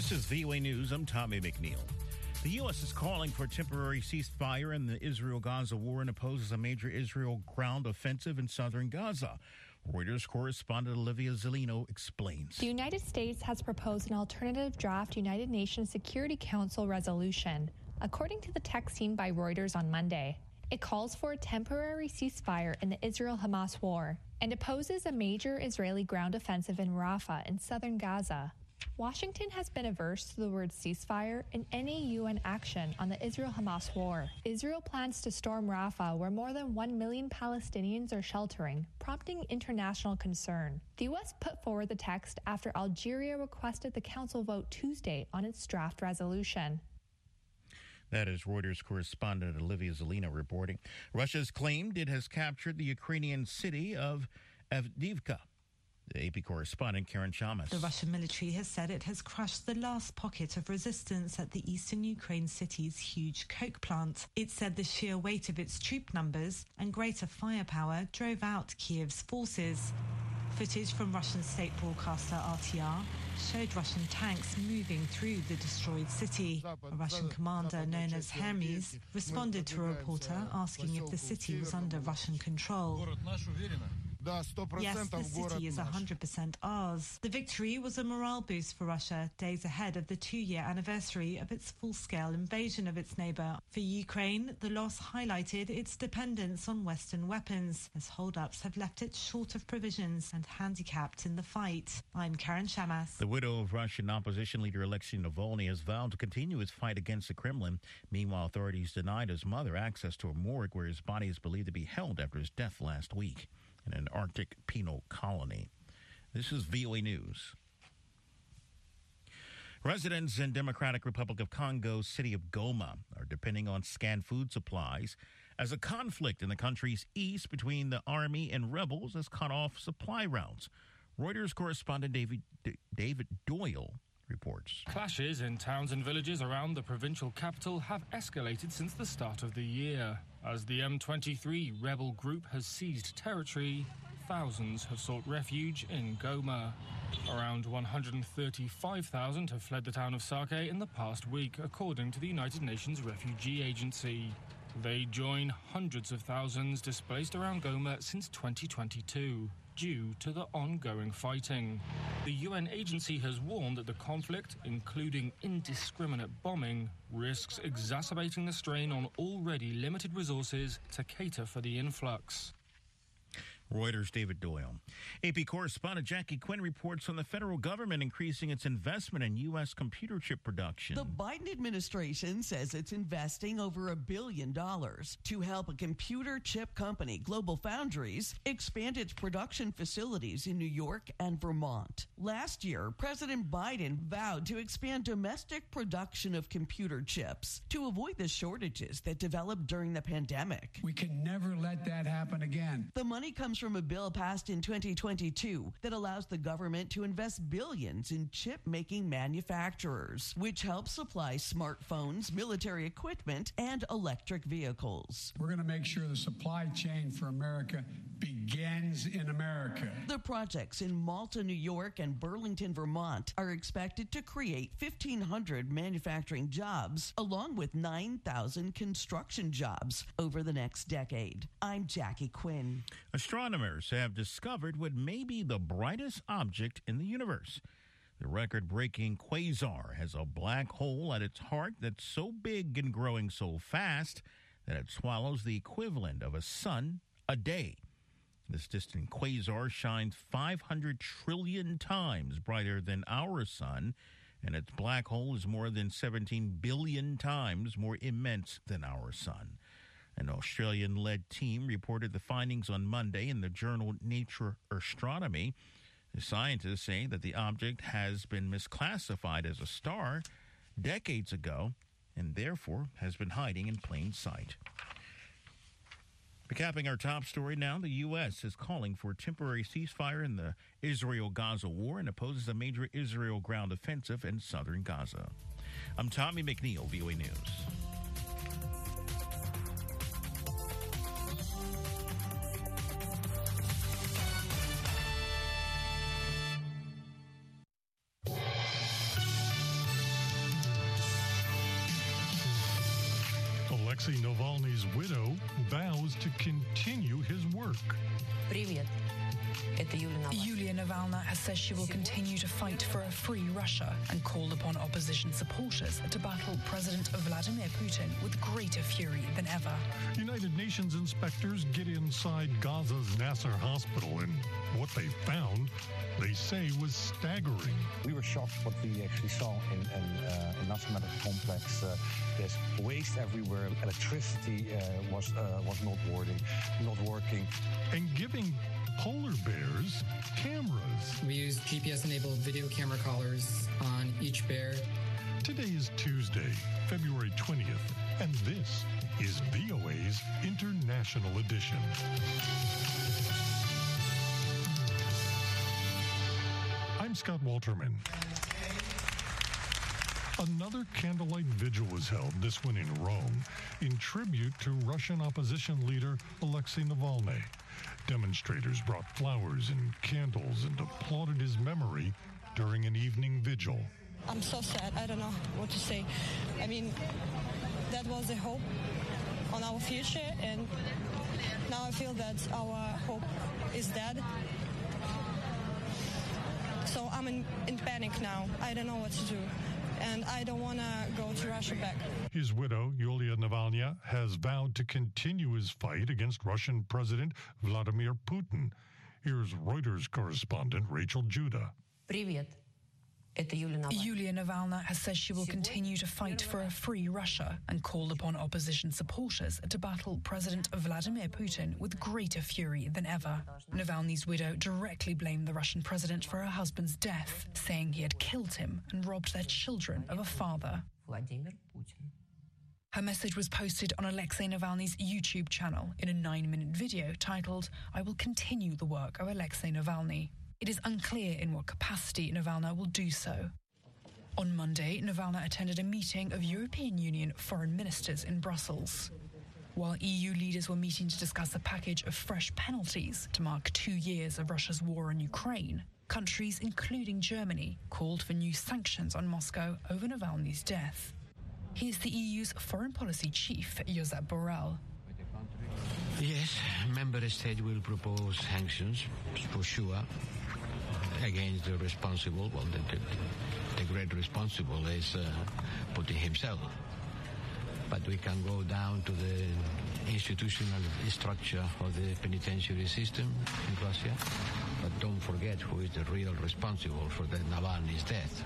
This is VOA News. I'm Tommy McNeil. The U.S. is calling for a temporary ceasefire in the Israel Gaza war and opposes a major Israel ground offensive in southern Gaza. Reuters correspondent Olivia Zellino explains. The United States has proposed an alternative draft United Nations Security Council resolution. According to the text seen by Reuters on Monday, it calls for a temporary ceasefire in the Israel Hamas war and opposes a major Israeli ground offensive in Rafah in southern Gaza. Washington has been averse to the word ceasefire in any UN action on the Israel Hamas war. Israel plans to storm Rafah, where more than 1 million Palestinians are sheltering, prompting international concern. The U.S. put forward the text after Algeria requested the Council vote Tuesday on its draft resolution. That is Reuters correspondent Olivia Zelina reporting. Russia's claimed it has captured the Ukrainian city of Avdiivka. AP correspondent Karen Chammas. The Russian military has said it has crushed the last pocket of resistance at the eastern Ukraine city's huge coke plant. It said the sheer weight of its troop numbers and greater firepower drove out Kiev's forces. Footage from Russian state broadcaster RTR showed Russian tanks moving through the destroyed city. A Russian commander known as Hermes responded to a reporter asking if the city was under Russian control. Yes, the city is 100% ours. The victory was a morale boost for Russia, days ahead of the two-year anniversary of its full-scale invasion of its neighbour. For Ukraine, the loss highlighted its dependence on Western weapons, as hold-ups have left it short of provisions and handicapped in the fight. I'm Karen Chammas. The widow of Russian opposition leader Alexei Navalny has vowed to continue his fight against the Kremlin. Meanwhile, authorities denied his mother access to a morgue where his body is believed to be held after his death last week in an Arctic penal colony. This is VOA News. Residents in Democratic Republic of Congo's city of Goma are depending on scant food supplies as a conflict in the country's east between the army and rebels has cut off supply routes. Reuters correspondent David D- David Doyle reports. Clashes in towns and villages around the provincial capital have escalated since the start of the year. As the M23 rebel group has seized territory, thousands have sought refuge in Goma. Around 135,000 have fled the town of Sake in the past week, according to the United Nations Refugee Agency. They join hundreds of thousands displaced around Goma since 2022 due to the ongoing fighting. The UN agency has warned that the conflict, including indiscriminate bombing, risks exacerbating the strain on already limited resources to cater for the influx. Reuters' David Doyle. AP correspondent Jackie Quinn reports on the federal government increasing its investment in U.S. computer chip production. The Biden administration says it's investing over a billion dollars to help a computer chip company, Global Foundries, expand its production facilities in New York and Vermont. Last year, President Biden vowed to expand domestic production of computer chips to avoid the shortages that developed during the pandemic. We can never let that happen again. The money comes from a bill passed in 2022 that allows the government to invest billions in chip making manufacturers, which helps supply smartphones, military equipment, and electric vehicles. We're going to make sure the supply chain for America begins in America. The projects in Malta, New York, and Burlington, Vermont are expected to create 1,500 manufacturing jobs, along with 9,000 construction jobs over the next decade. I'm Jackie Quinn. Astronomers have discovered what may be the brightest object in the universe. The record breaking quasar has a black hole at its heart that's so big and growing so fast that it swallows the equivalent of a sun a day. This distant quasar shines 500 trillion times brighter than our sun, and its black hole is more than 17 billion times more immense than our sun. An Australian led team reported the findings on Monday in the journal Nature Astronomy. The scientists say that the object has been misclassified as a star decades ago and therefore has been hiding in plain sight. Recapping our top story now, the U.S. is calling for a temporary ceasefire in the Israel Gaza war and opposes a major Israel ground offensive in southern Gaza. I'm Tommy McNeil, VOA News. Alexei Navalny's widow vows to continue his work. Привет. Yulia Navalny has said she will continue to fight for a free Russia and called upon opposition supporters to battle President Vladimir Putin with greater fury than ever. United Nations inspectors get inside Gaza's Nasser hospital, and what they found, they say, was staggering. We were shocked what we actually saw in, in, uh, in Nasser Medical Complex. Uh, there's waste everywhere. Electricity uh, was uh, was not working, not working, and giving polar bears cameras. We use GPS enabled video camera collars on each bear. Today is Tuesday, February 20th, and this is VOA's International Edition. I'm Scott Walterman. Another candlelight vigil was held, this one in Rome, in tribute to Russian opposition leader Alexei Navalny. Demonstrators brought flowers and candles and applauded his memory during an evening vigil. I'm so sad. I don't know what to say. I mean, that was the hope on our future, and now I feel that our hope is dead. So I'm in, in panic now. I don't know what to do and I don't want to go to Russia back. His widow, Yulia Navalny, has vowed to continue his fight against Russian President Vladimir Putin. Here's Reuters correspondent Rachel Judah. Привет. Yulia Navalny has said she will continue to fight for a free Russia and called upon opposition supporters to battle President Vladimir Putin with greater fury than ever. Navalny's widow directly blamed the Russian president for her husband's death, saying he had killed him and robbed their children of a father. Her message was posted on Alexei Navalny's YouTube channel in a nine minute video titled, I will continue the work of Alexei Navalny. It is unclear in what capacity Navalny will do so. On Monday, Navalny attended a meeting of European Union foreign ministers in Brussels. While EU leaders were meeting to discuss a package of fresh penalties to mark two years of Russia's war on Ukraine, countries, including Germany, called for new sanctions on Moscow over Navalny's death. Here's the EU's foreign policy chief, Josep Borrell. Yes, member states will propose sanctions for sure against the responsible. Well, the, the, the great responsible is uh, Putin himself. But we can go down to the institutional structure of the penitentiary system in Russia. But don't forget who is the real responsible for the Navalny's death.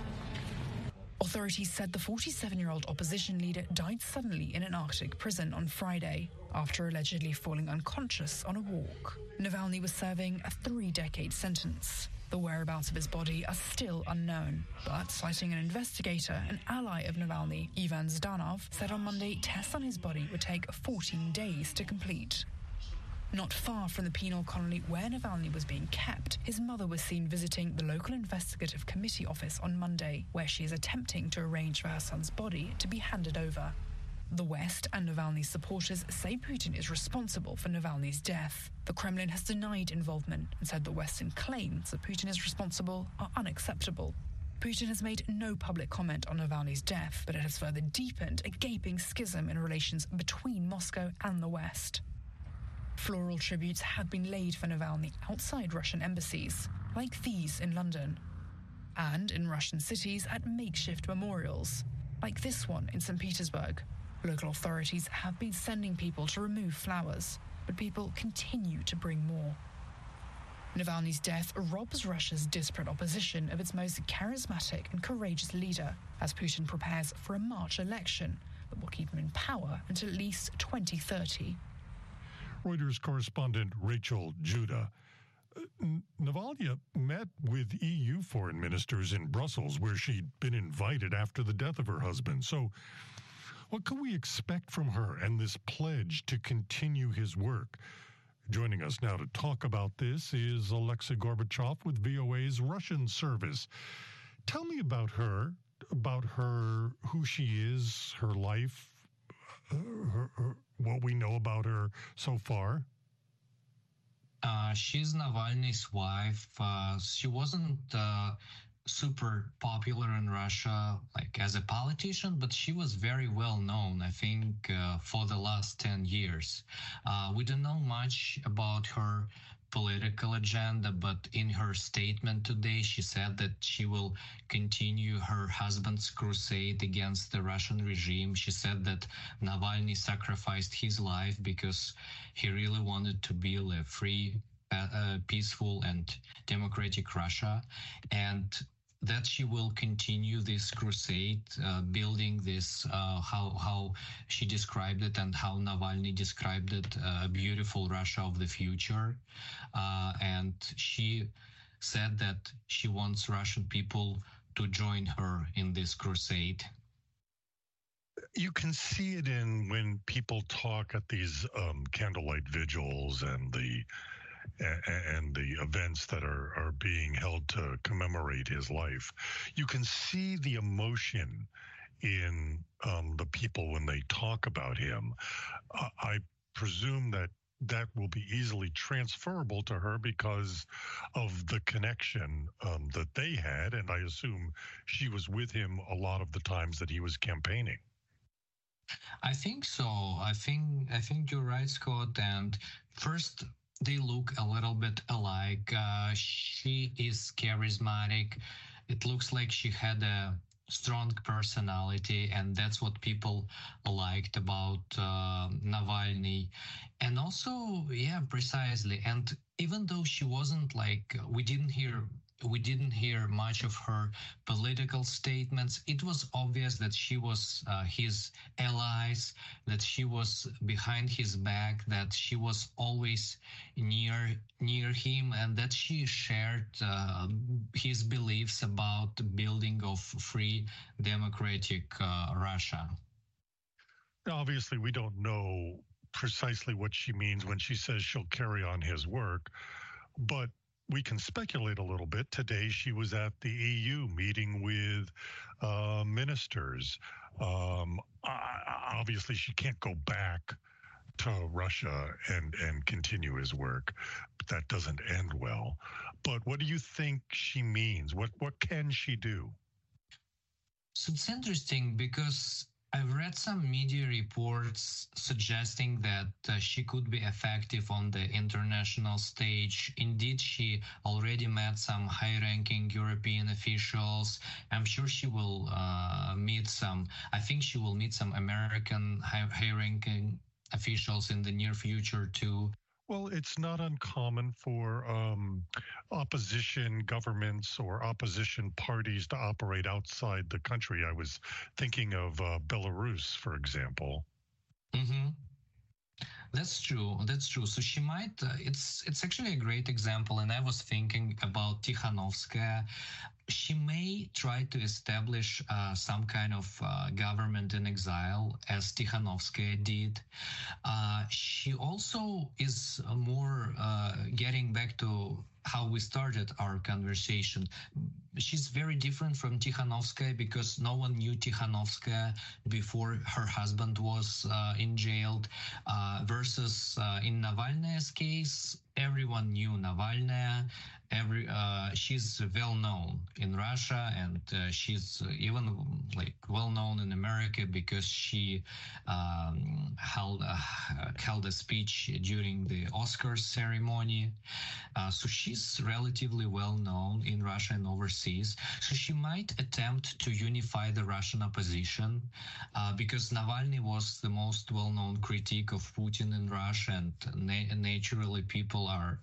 Authorities said the 47 year old opposition leader died suddenly in an Arctic prison on Friday after allegedly falling unconscious on a walk. Navalny was serving a three decade sentence. The whereabouts of his body are still unknown, but citing an investigator, an ally of Navalny, Ivan Zhdanov, said on Monday tests on his body would take 14 days to complete. Not far from the penal colony where Navalny was being kept, his mother was seen visiting the local investigative committee office on Monday, where she is attempting to arrange for her son's body to be handed over. The West and Navalny's supporters say Putin is responsible for Navalny's death. The Kremlin has denied involvement and said the Western claims that Putin is responsible are unacceptable. Putin has made no public comment on Navalny's death, but it has further deepened a gaping schism in relations between Moscow and the West. Floral tributes have been laid for Navalny outside Russian embassies, like these in London, and in Russian cities at makeshift memorials, like this one in St. Petersburg. Local authorities have been sending people to remove flowers, but people continue to bring more. Navalny's death robs Russia's disparate opposition of its most charismatic and courageous leader as Putin prepares for a March election that will keep him in power until at least 2030. Reuters correspondent Rachel Judah. Navalny met with EU foreign ministers in Brussels, where she'd been invited after the death of her husband. So, what can we expect from her and this pledge to continue his work? Joining us now to talk about this is Alexei Gorbachev with VOA's Russian service. Tell me about her, about her, who she is, her life, uh, her, her, what we know about her so far. Uh, she's Navalny's wife. Uh, she wasn't uh, super popular in Russia, like as a politician, but she was very well known, I think, uh, for the last 10 years. Uh, we don't know much about her political agenda, but in her statement today, she said that she will continue her husband's crusade against the Russian regime. She said that Navalny sacrificed his life because he really wanted to build a free, uh, peaceful, and democratic Russia. And that she will continue this crusade, uh, building this, uh, how, how she described it and how Navalny described it, uh, a beautiful Russia of the future. Uh, and she said that she wants Russian people to join her in this crusade. You can see it in when people talk at these um, candlelight vigils and the and the events that are, are being held to commemorate his life. You can see the emotion in um, the people when they talk about him. Uh, I presume that that will be easily transferable to her because of the connection um, that they had. And I assume she was with him a lot of the times that he was campaigning. I think so. I think I think you're right, Scott. And first, they look a little bit alike. Uh, she is charismatic. It looks like she had a strong personality, and that's what people liked about uh, Navalny. And also, yeah, precisely. And even though she wasn't like, we didn't hear we didn't hear much of her political statements. It was obvious that she was uh, his allies, that she was behind his back, that she was always near near him, and that she shared uh, his beliefs about the building of free democratic uh, Russia. Obviously, we don't know precisely what she means when she says she'll carry on his work, but we can speculate a little bit. Today, she was at the EU meeting with uh, ministers. Um, obviously, she can't go back to Russia and and continue his work. But That doesn't end well. But what do you think she means? What what can she do? So it's interesting because I've read some media reports suggesting that uh, she could be effective on the international stage. Indeed, she already met some high ranking European officials. I'm sure she will uh, meet some, I think she will meet some American high ranking officials in the near future too. Well, it's not uncommon for um, opposition governments or opposition parties to operate outside the country. I was thinking of uh, Belarus, for example. Mm-hmm. That's true. That's true. So she might. Uh, it's it's actually a great example, and I was thinking about Tikhanovskaya. She may try to establish uh, some kind of uh, government in exile, as Tikhanovskaya did. Uh, she also is more uh, getting back to how we started our conversation. She's very different from Tikhanovskaya because no one knew Tikhanovskaya before her husband was uh, in jail. Uh, versus uh, in Navalny's case, everyone knew Navalny every uh, she's well known in Russia and uh, she's even like well known in America because she um, held a, held a speech during the Oscars ceremony. Uh, so she's relatively well known in Russia and overseas. So she might attempt to unify the Russian opposition uh, because Navalny was the most well known critic of Putin in Russia, and na- naturally people are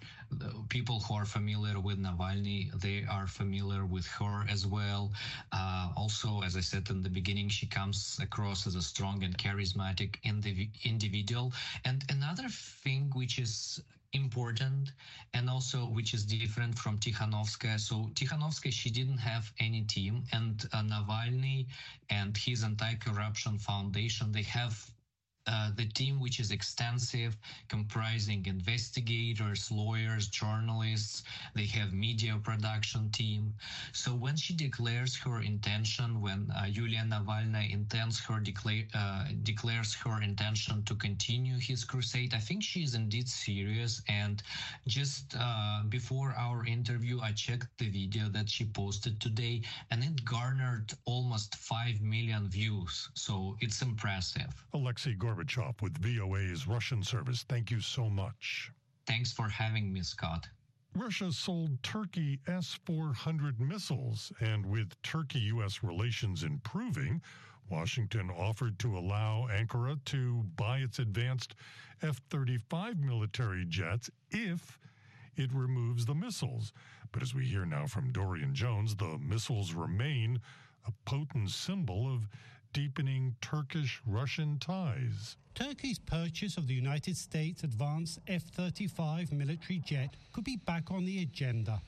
people who are familiar with Navalny, they are familiar with her as well. Uh, also, as I said in the beginning, she comes across as a strong and charismatic indiv- individual. And another thing which is important and also which is different from Tikhanovskaya. So Tikhanovskaya, she didn't have any team and uh, Navalny and his anti-corruption foundation, they have uh, the team, which is extensive, comprising investigators, lawyers, journalists. They have media production team. So when she declares her intention, when uh, Yulia Navalny intends her declare uh, declares her intention to continue his crusade, I think she is indeed serious. And just uh, before our interview, I checked the video that she posted today, and it garnered almost five million views. So it's impressive. Alexei Gorbachev with VOA's Russian service. Thank you so much. Thanks for having me, Scott. Russia sold Turkey S 400 missiles, and with Turkey U.S. relations improving, Washington offered to allow Ankara to buy its advanced F 35 military jets if it removes the missiles. But as we hear now from Dorian Jones, the missiles remain a potent symbol of deepening Turkish Russian ties. Turkey's purchase of the United States advanced F 35 military jet could be back on the agenda.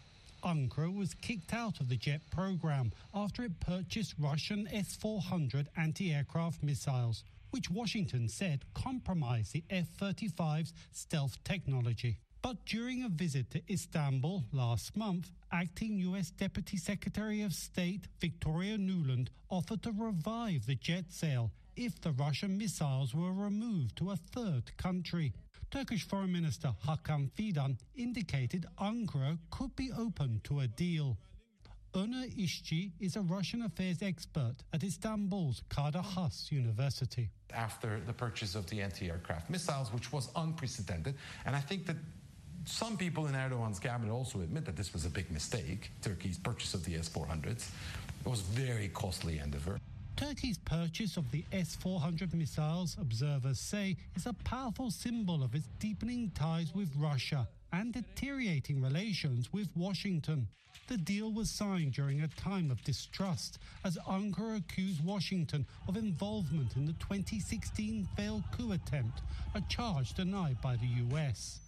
Ankara was kicked out of the jet program after it purchased Russian S 400 anti aircraft missiles, which Washington said compromised the F 35's stealth technology. But during a visit to Istanbul last month, acting U.S. Deputy Secretary of State Victoria Nuland offered to revive the jet sale if the Russian missiles were removed to a third country. Turkish Foreign Minister Hakan Fidan indicated Ankara could be open to a deal. Onur İşçi is a Russian affairs expert at Istanbul's Kadir Has University. After the purchase of the anti aircraft missiles, which was unprecedented, and I think that some people in Erdogan's cabinet also admit that this was a big mistake, Turkey's purchase of the S 400s. It was very costly endeavor. Turkey's purchase of the S 400 missiles, observers say, is a powerful symbol of its deepening ties with Russia and deteriorating relations with Washington. The deal was signed during a time of distrust as Ankara accused Washington of involvement in the 2016 failed coup attempt, a charge denied by the US.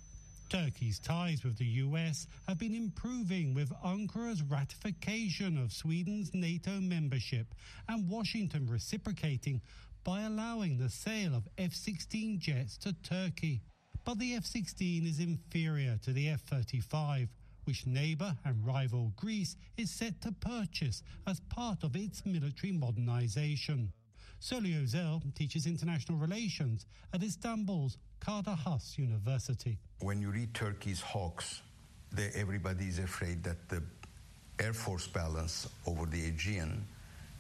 Turkey's ties with the US have been improving with Ankara's ratification of Sweden's NATO membership and Washington reciprocating by allowing the sale of F 16 jets to Turkey. But the F 16 is inferior to the F 35, which neighbour and rival Greece is set to purchase as part of its military modernisation. Soli Özel teaches international relations at Istanbul's Kadir Has University. When you read Turkey's hawks, they, everybody is afraid that the air force balance over the Aegean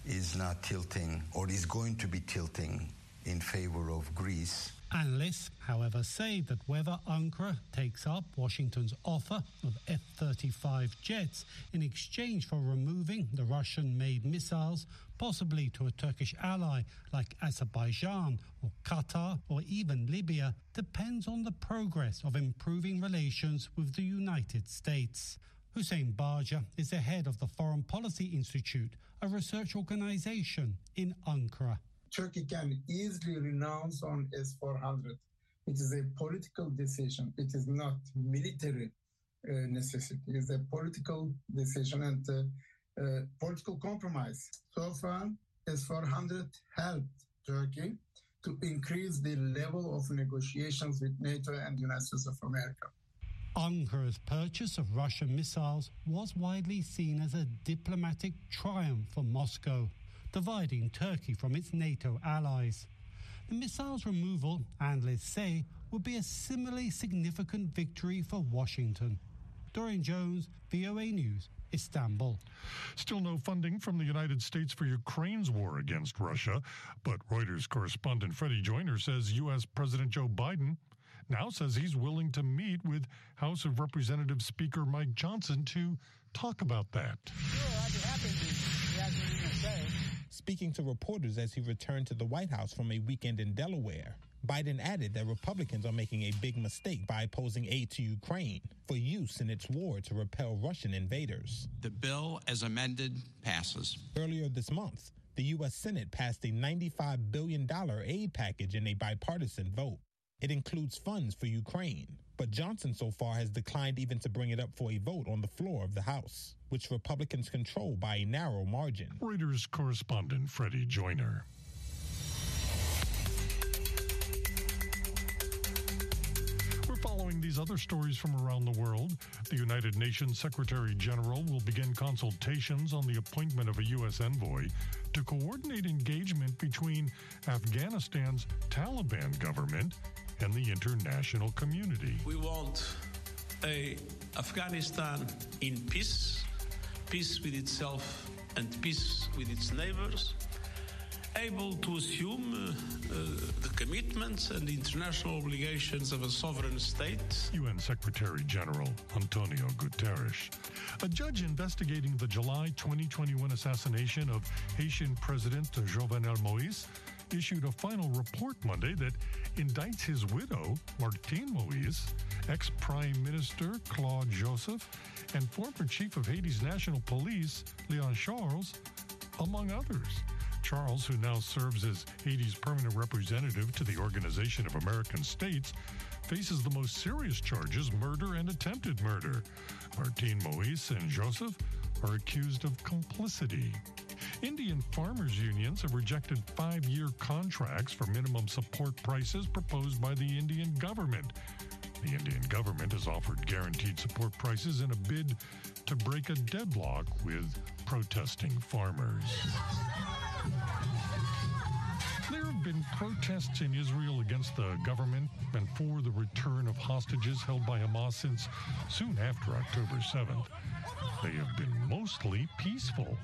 is not tilting or is going to be tilting in favor of Greece. Analysts, however, say that whether Ankara takes up Washington's offer of F 35 jets in exchange for removing the Russian made missiles, possibly to a Turkish ally like Azerbaijan or Qatar or even Libya, depends on the progress of improving relations with the United States. Hüseyin Bağcı is the head of the Foreign Policy Institute, a research organization in Ankara. Turkey can easily renounce on S-400. It is a political decision. It is not military uh, necessity. It is a political decision and uh, uh, political compromise. So far, S-400 helped Turkey to increase the level of negotiations with NATO and the United States of America. Ankara's purchase of Russian missiles was widely seen as a diplomatic triumph for Moscow dividing Turkey from its NATO allies. The missile's removal, analysts say, would be a similarly significant victory for Washington. Dorian Jones, VOA News, Istanbul. Still no funding from the United States for Ukraine's war against Russia, but Reuters correspondent Freddie Joyner says U.S. President Joe Biden now says he's willing to meet with House of Representatives Speaker Mike Johnson to talk about that. Speaking to reporters as he returned to the White House from a weekend in Delaware, Biden added that Republicans are making a big mistake by opposing aid to Ukraine for use in its war to repel Russian invaders. The bill, as amended, passes. Earlier this month, the U.S. Senate passed a $95 billion aid package in a bipartisan vote. It includes funds for Ukraine, but Johnson so far has declined even to bring it up for a vote on the floor of the House, which Republicans control by a narrow margin. Reuters correspondent Freddie Joyner. We're following these these other stories from around the world, the United Nations Secretary General will begin consultations on the appointment of a U.S. envoy to coordinate engagement between Afghanistan's Taliban government and the international community. We want a Afghanistan in peace, peace with itself and peace with its neighbors, able to assume uh, uh, the commitments and international obligations of a sovereign state. UN Secretary General Antonio Guterres. A judge investigating the July 2021 assassination of Haitian President Jovenel Moise issued a final report Monday that indicts his widow, Martine Moise, ex Prime Minister Claude Joseph, and former Chief of Haiti's National Police, Leon Charles, among others. Charles, who now serves as Haiti's permanent representative to the Organization of American States, faces the most serious charges murder and attempted murder. Martine Moise and Joseph are accused of complicity. Indian farmers' unions have rejected five year contracts for minimum support prices proposed by the Indian government. The Indian government has offered guaranteed support prices in a bid to break a deadlock with protesting farmers. Protests in Israel against the government and for the return of hostages held by Hamas since soon after October 7th. They have been mostly peaceful.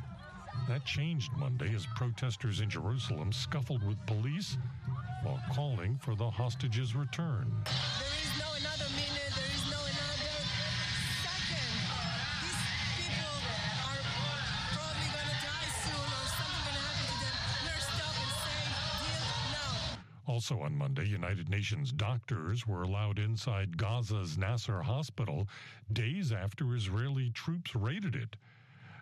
That changed Monday as protesters in Jerusalem scuffled with police while calling for the hostages' return. Also on Monday, United Nations doctors were allowed inside Gaza's Nasser hospital days after Israeli troops raided it.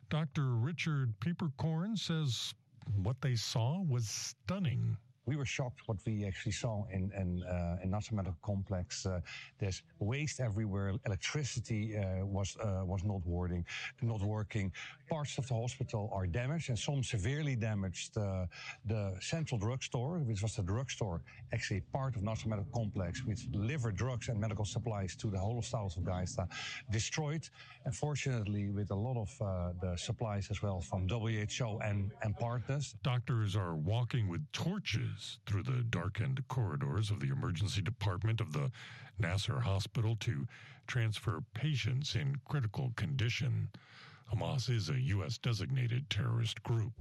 Dr. Richard Peeperkorn says what they saw was stunning we were shocked what we actually saw in in, uh, in Nasser Medical Complex. Uh, there's waste everywhere. Electricity uh, was uh, was not working. Not working. Parts of the hospital are damaged, and some severely damaged. Uh, the central drugstore, which was the drugstore, actually part of Nasser Medical Complex, which delivered drugs and medical supplies to the whole of south of destroyed. Unfortunately, with a lot of uh, the supplies as well from WHO and and partners. Doctors are walking with torches through the darkened corridors of the emergency department of the Nasser hospital to transfer patients in critical condition. Hamas is a U.S. designated terrorist group.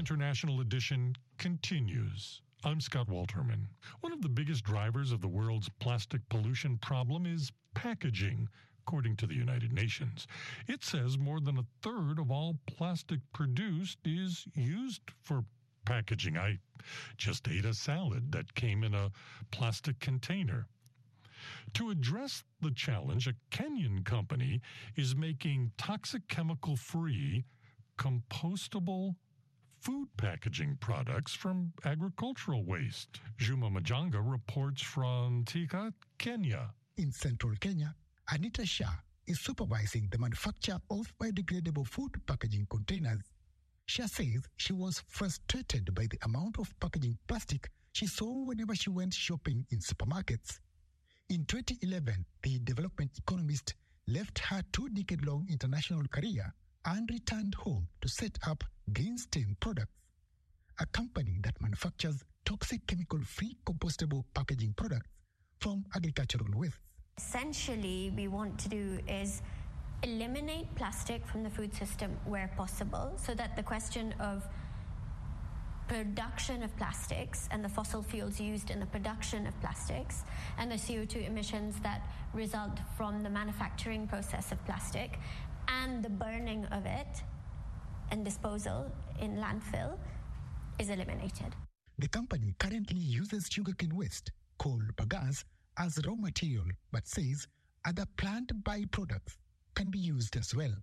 International Edition continues. I'm Scott Walterman. One of the biggest drivers of the world's plastic pollution problem is packaging, according to the United Nations. It says more than a third of all plastic produced is used for packaging. I just ate a salad that came in a plastic container. To address the challenge, a Kenyan company is making toxic chemical free compostable food packaging products from agricultural waste. Juma Majanga reports from Thika, Kenya. In central Kenya, Anita Shah is supervising the manufacture of biodegradable food packaging containers. Shah says she was frustrated by the amount of packaging plastic she saw whenever she went shopping in supermarkets. In 2011, the development economist left her two decade long international career and returned home to set up Greenstain Products, a company that manufactures toxic chemical free compostable packaging products from agricultural waste. Essentially, we want to do is eliminate plastic from the food system where possible so that the question of production of plastics and the fossil fuels used in the production of plastics and the CO2 emissions that result from the manufacturing process of plastic and the burning of it and disposal in landfill is eliminated. The company currently uses sugarcane waste, called bagasse, as raw material, but says other plant byproducts can be used as well.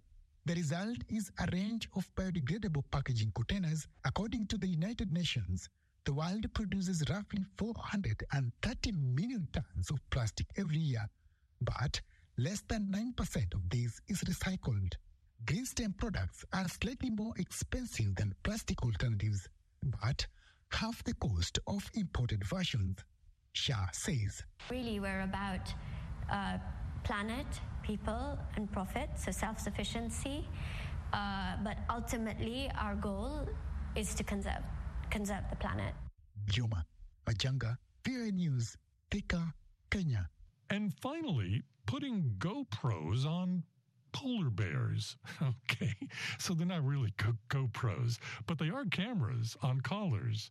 The result is a range of biodegradable packaging containers. According to the United Nations, the world produces roughly 430 million tons of plastic every year, but less than 9% of this is recycled. Green stem products are slightly more expensive than plastic alternatives, but half the cost of imported versions. Shah says. Really, we're about uh, planet, people, and profit, so self sufficiency. Uh, but ultimately, our goal is to conserve, conserve the planet. Juma Majanga, VOA News, Thika, Kenya. And finally, putting GoPros on polar bears. Okay, so they're not really Go- GoPros, but they are cameras on collars.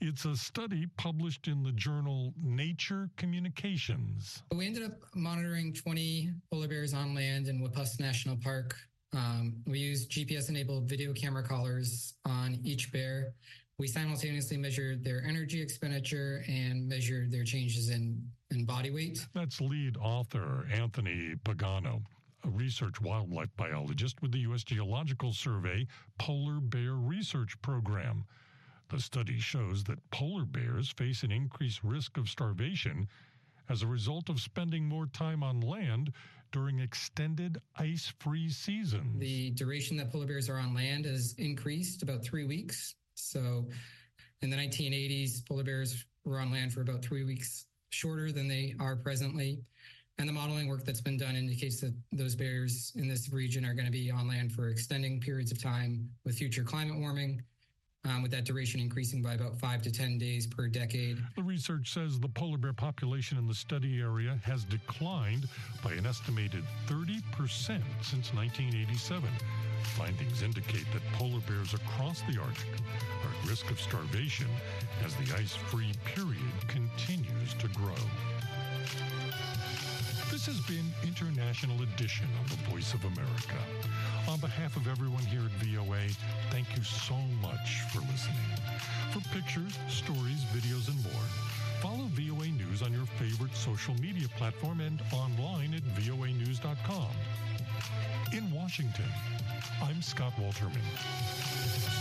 It's a study published in the journal Nature Communications. We ended up monitoring 20 polar bears on land in Wapusk National Park. Um, we used GPS enabled video camera collars on each bear. We simultaneously measured their energy expenditure and measured their changes in, in body weight. That's lead author Anthony Pagano a research wildlife biologist with the U.S. Geological Survey Polar Bear Research Program. The study shows that polar bears face an increased risk of starvation as a result of spending more time on land during extended ice free seasons. The duration that polar bears are on land has increased about three weeks. So in the 1980s, polar bears were on land for about three weeks shorter than they are presently. And the modeling work that's been done indicates that those bears in this region are going to be on land for extending periods of time with future climate warming, um, with that duration increasing by about five to 10 days per decade. The research says the polar bear population in the study area has declined by an estimated 30% since 1987. Findings indicate that polar bears across the Arctic are at risk of starvation as the ice free period continues to grow. This has been International Edition of The Voice of America. On behalf of everyone here at VOA, thank you so much for listening. For pictures, stories, videos, and more, follow VOA News on your favorite social media platform and online at voanews.com. In Washington, I'm Scott Walterman.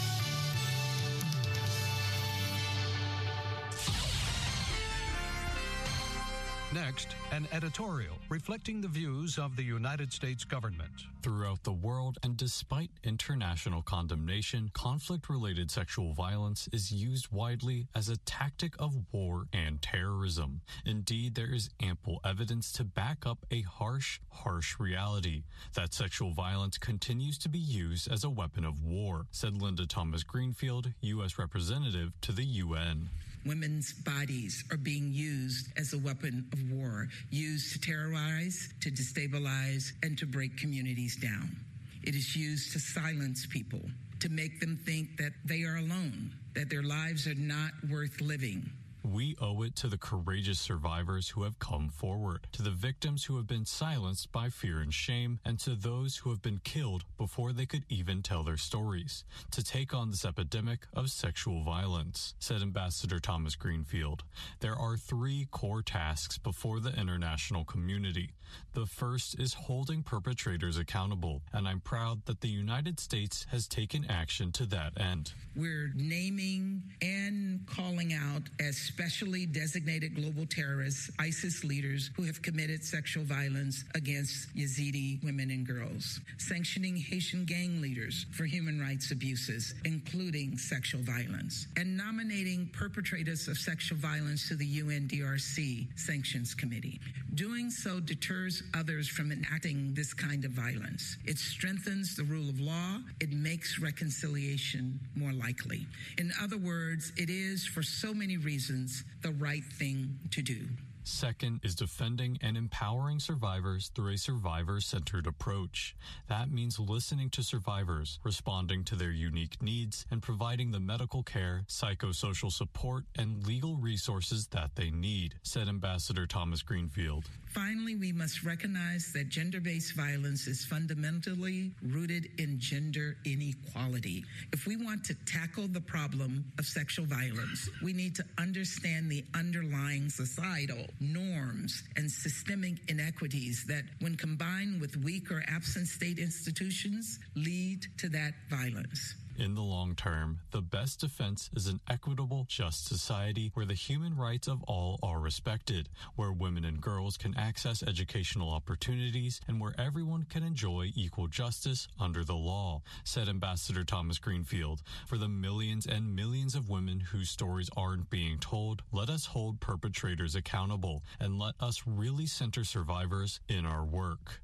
Next, an editorial reflecting the views of the United States government. Throughout the world, and despite international condemnation, conflict related sexual violence is used widely as a tactic of war and terrorism. Indeed, there is ample evidence to back up a harsh, harsh reality that sexual violence continues to be used as a weapon of war, said Linda Thomas Greenfield, U.S. Representative to the UN women's bodies are being used as a weapon of war, used to terrorize, to destabilize, and to break communities down. It is used to silence people, to make them think that they are alone, that their lives are not worth living. We owe it to the courageous survivors who have come forward, to the victims who have been silenced by fear and shame, and to those who have been killed before they could even tell their stories, to take on this epidemic of sexual violence, said Ambassador Thomas Greenfield. There are three core tasks before the international community. The first is holding perpetrators accountable, and I'm proud that the United States has taken action to that end. We're naming and calling out as specially designated global terrorists, ISIS leaders who have committed sexual violence against Yazidi women and girls, sanctioning Haitian gang leaders for human rights abuses, including sexual violence, and nominating perpetrators of sexual violence to the UNDRC Sanctions Committee. Doing so deters others from enacting this kind of violence. It strengthens the rule of law. It makes reconciliation more likely. In other words, it is, for so many reasons, the right thing to do. Second is defending and empowering survivors through a survivor centered approach. That means listening to survivors, responding to their unique needs, and providing the medical care, psychosocial support, and legal resources that they need, said Ambassador Thomas Greenfield. Finally, we must recognize that gender based violence is fundamentally rooted in gender inequality. If we want to tackle the problem of sexual violence, we need to understand the underlying societal norms and systemic inequities that, when combined with weak or absent state institutions, lead to that violence. In the long term, the best defense is an equitable, just society where the human rights of all are respected, where women and girls can access educational opportunities, and where everyone can enjoy equal justice under the law, said Ambassador Thomas Greenfield. For the millions and millions of women whose stories aren't being told, let us hold perpetrators accountable and let us really center survivors in our work.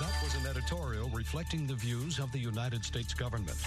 That was an editorial reflecting the views of the United States government.